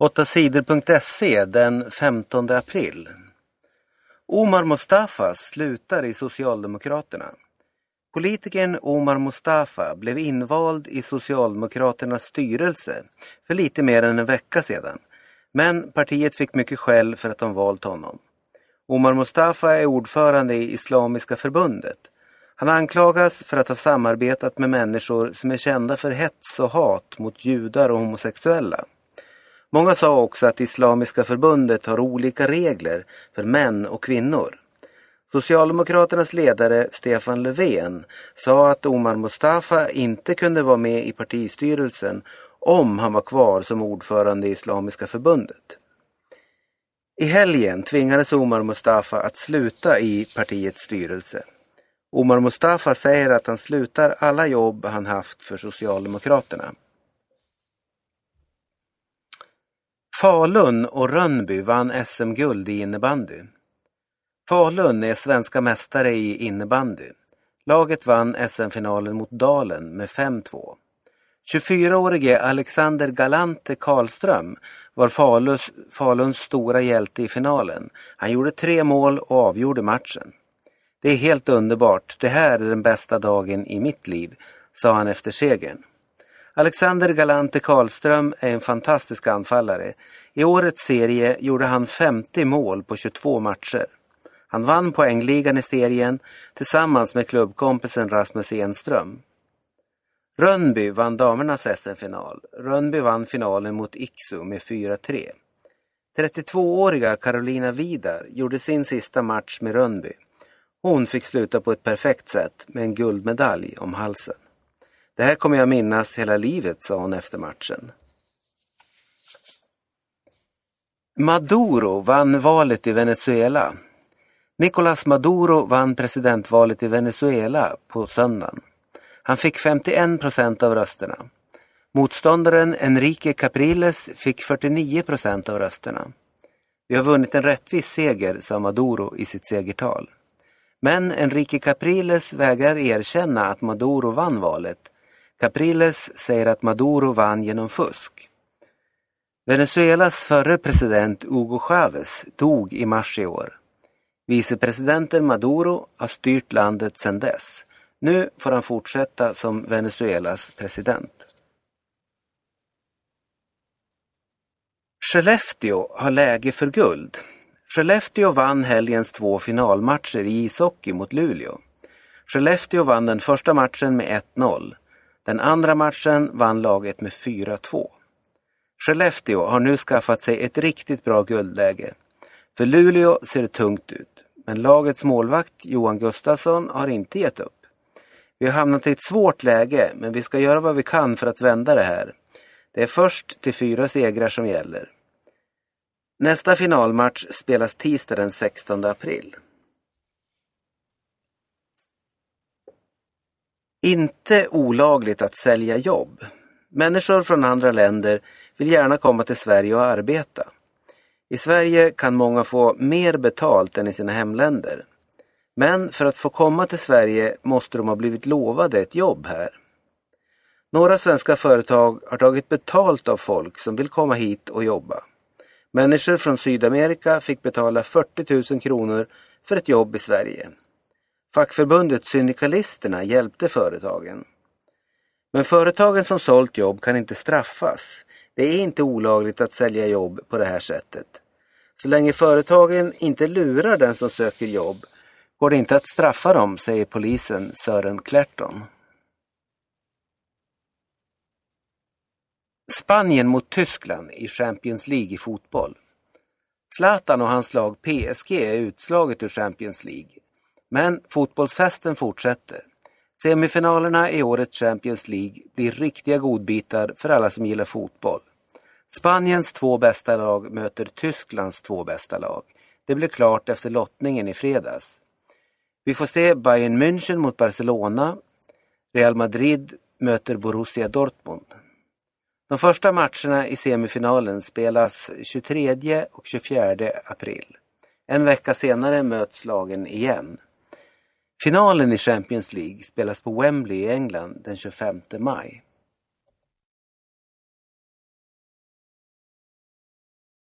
8sidor.se den 15 april. Omar Mustafa slutar i Socialdemokraterna. Politikern Omar Mustafa blev invald i Socialdemokraternas styrelse för lite mer än en vecka sedan. Men partiet fick mycket skäll för att de valt honom. Omar Mustafa är ordförande i Islamiska förbundet. Han anklagas för att ha samarbetat med människor som är kända för hets och hat mot judar och homosexuella. Många sa också att Islamiska förbundet har olika regler för män och kvinnor. Socialdemokraternas ledare Stefan Löfven sa att Omar Mustafa inte kunde vara med i partistyrelsen om han var kvar som ordförande i Islamiska förbundet. I helgen tvingades Omar Mustafa att sluta i partiets styrelse. Omar Mustafa säger att han slutar alla jobb han haft för Socialdemokraterna. Falun och Rönnby vann SM-guld i innebandy. Falun är svenska mästare i innebandy. Laget vann SM-finalen mot Dalen med 5-2. 24-årige Alexander Galante Karlström var Falus, Faluns stora hjälte i finalen. Han gjorde tre mål och avgjorde matchen. Det är helt underbart. Det här är den bästa dagen i mitt liv, sa han efter segern. Alexander Galante Karlström är en fantastisk anfallare. I årets serie gjorde han 50 mål på 22 matcher. Han vann poängligan i serien tillsammans med klubbkompisen Rasmus Enström. Rönnby vann damernas SM-final. Rönnby vann finalen mot Iksu med 4-3. 32-åriga Carolina Vidar gjorde sin sista match med Rönnby. Hon fick sluta på ett perfekt sätt med en guldmedalj om halsen. Det här kommer jag minnas hela livet, sa hon efter matchen. Maduro vann valet i Venezuela. Nicolás Maduro vann presidentvalet i Venezuela på söndagen. Han fick 51 procent av rösterna. Motståndaren Enrique Capriles fick 49 procent av rösterna. Vi har vunnit en rättvis seger, sa Maduro i sitt segertal. Men Enrique Capriles vägrar erkänna att Maduro vann valet. Capriles säger att Maduro vann genom fusk. Venezuelas förre president Hugo Chavez dog i mars i år. Vicepresidenten Maduro har styrt landet sedan dess. Nu får han fortsätta som Venezuelas president. Skellefteå har läge för guld. Skellefteå vann helgens två finalmatcher i ishockey mot Luleå. Skellefteå vann den första matchen med 1-0. Den andra matchen vann laget med 4-2. Skellefteå har nu skaffat sig ett riktigt bra guldläge. För Luleå ser det tungt ut, men lagets målvakt Johan Gustafsson har inte gett upp. Vi har hamnat i ett svårt läge, men vi ska göra vad vi kan för att vända det här. Det är först till fyra segrar som gäller. Nästa finalmatch spelas tisdag den 16 april. Inte olagligt att sälja jobb. Människor från andra länder vill gärna komma till Sverige och arbeta. I Sverige kan många få mer betalt än i sina hemländer. Men för att få komma till Sverige måste de ha blivit lovade ett jobb här. Några svenska företag har tagit betalt av folk som vill komma hit och jobba. Människor från Sydamerika fick betala 40 000 kronor för ett jobb i Sverige. Fackförbundet Syndikalisterna hjälpte företagen. Men företagen som sålt jobb kan inte straffas. Det är inte olagligt att sälja jobb på det här sättet. Så länge företagen inte lurar den som söker jobb går det inte att straffa dem, säger polisen Sören Klerton. Spanien mot Tyskland i Champions League i fotboll. Zlatan och hans lag PSG är utslaget ur Champions League. Men fotbollsfesten fortsätter. Semifinalerna i årets Champions League blir riktiga godbitar för alla som gillar fotboll. Spaniens två bästa lag möter Tysklands två bästa lag. Det blev klart efter lottningen i fredags. Vi får se Bayern München mot Barcelona. Real Madrid möter Borussia Dortmund. De första matcherna i semifinalen spelas 23 och 24 april. En vecka senare möts lagen igen. Finalen i Champions League spelas på Wembley i England den 25 maj.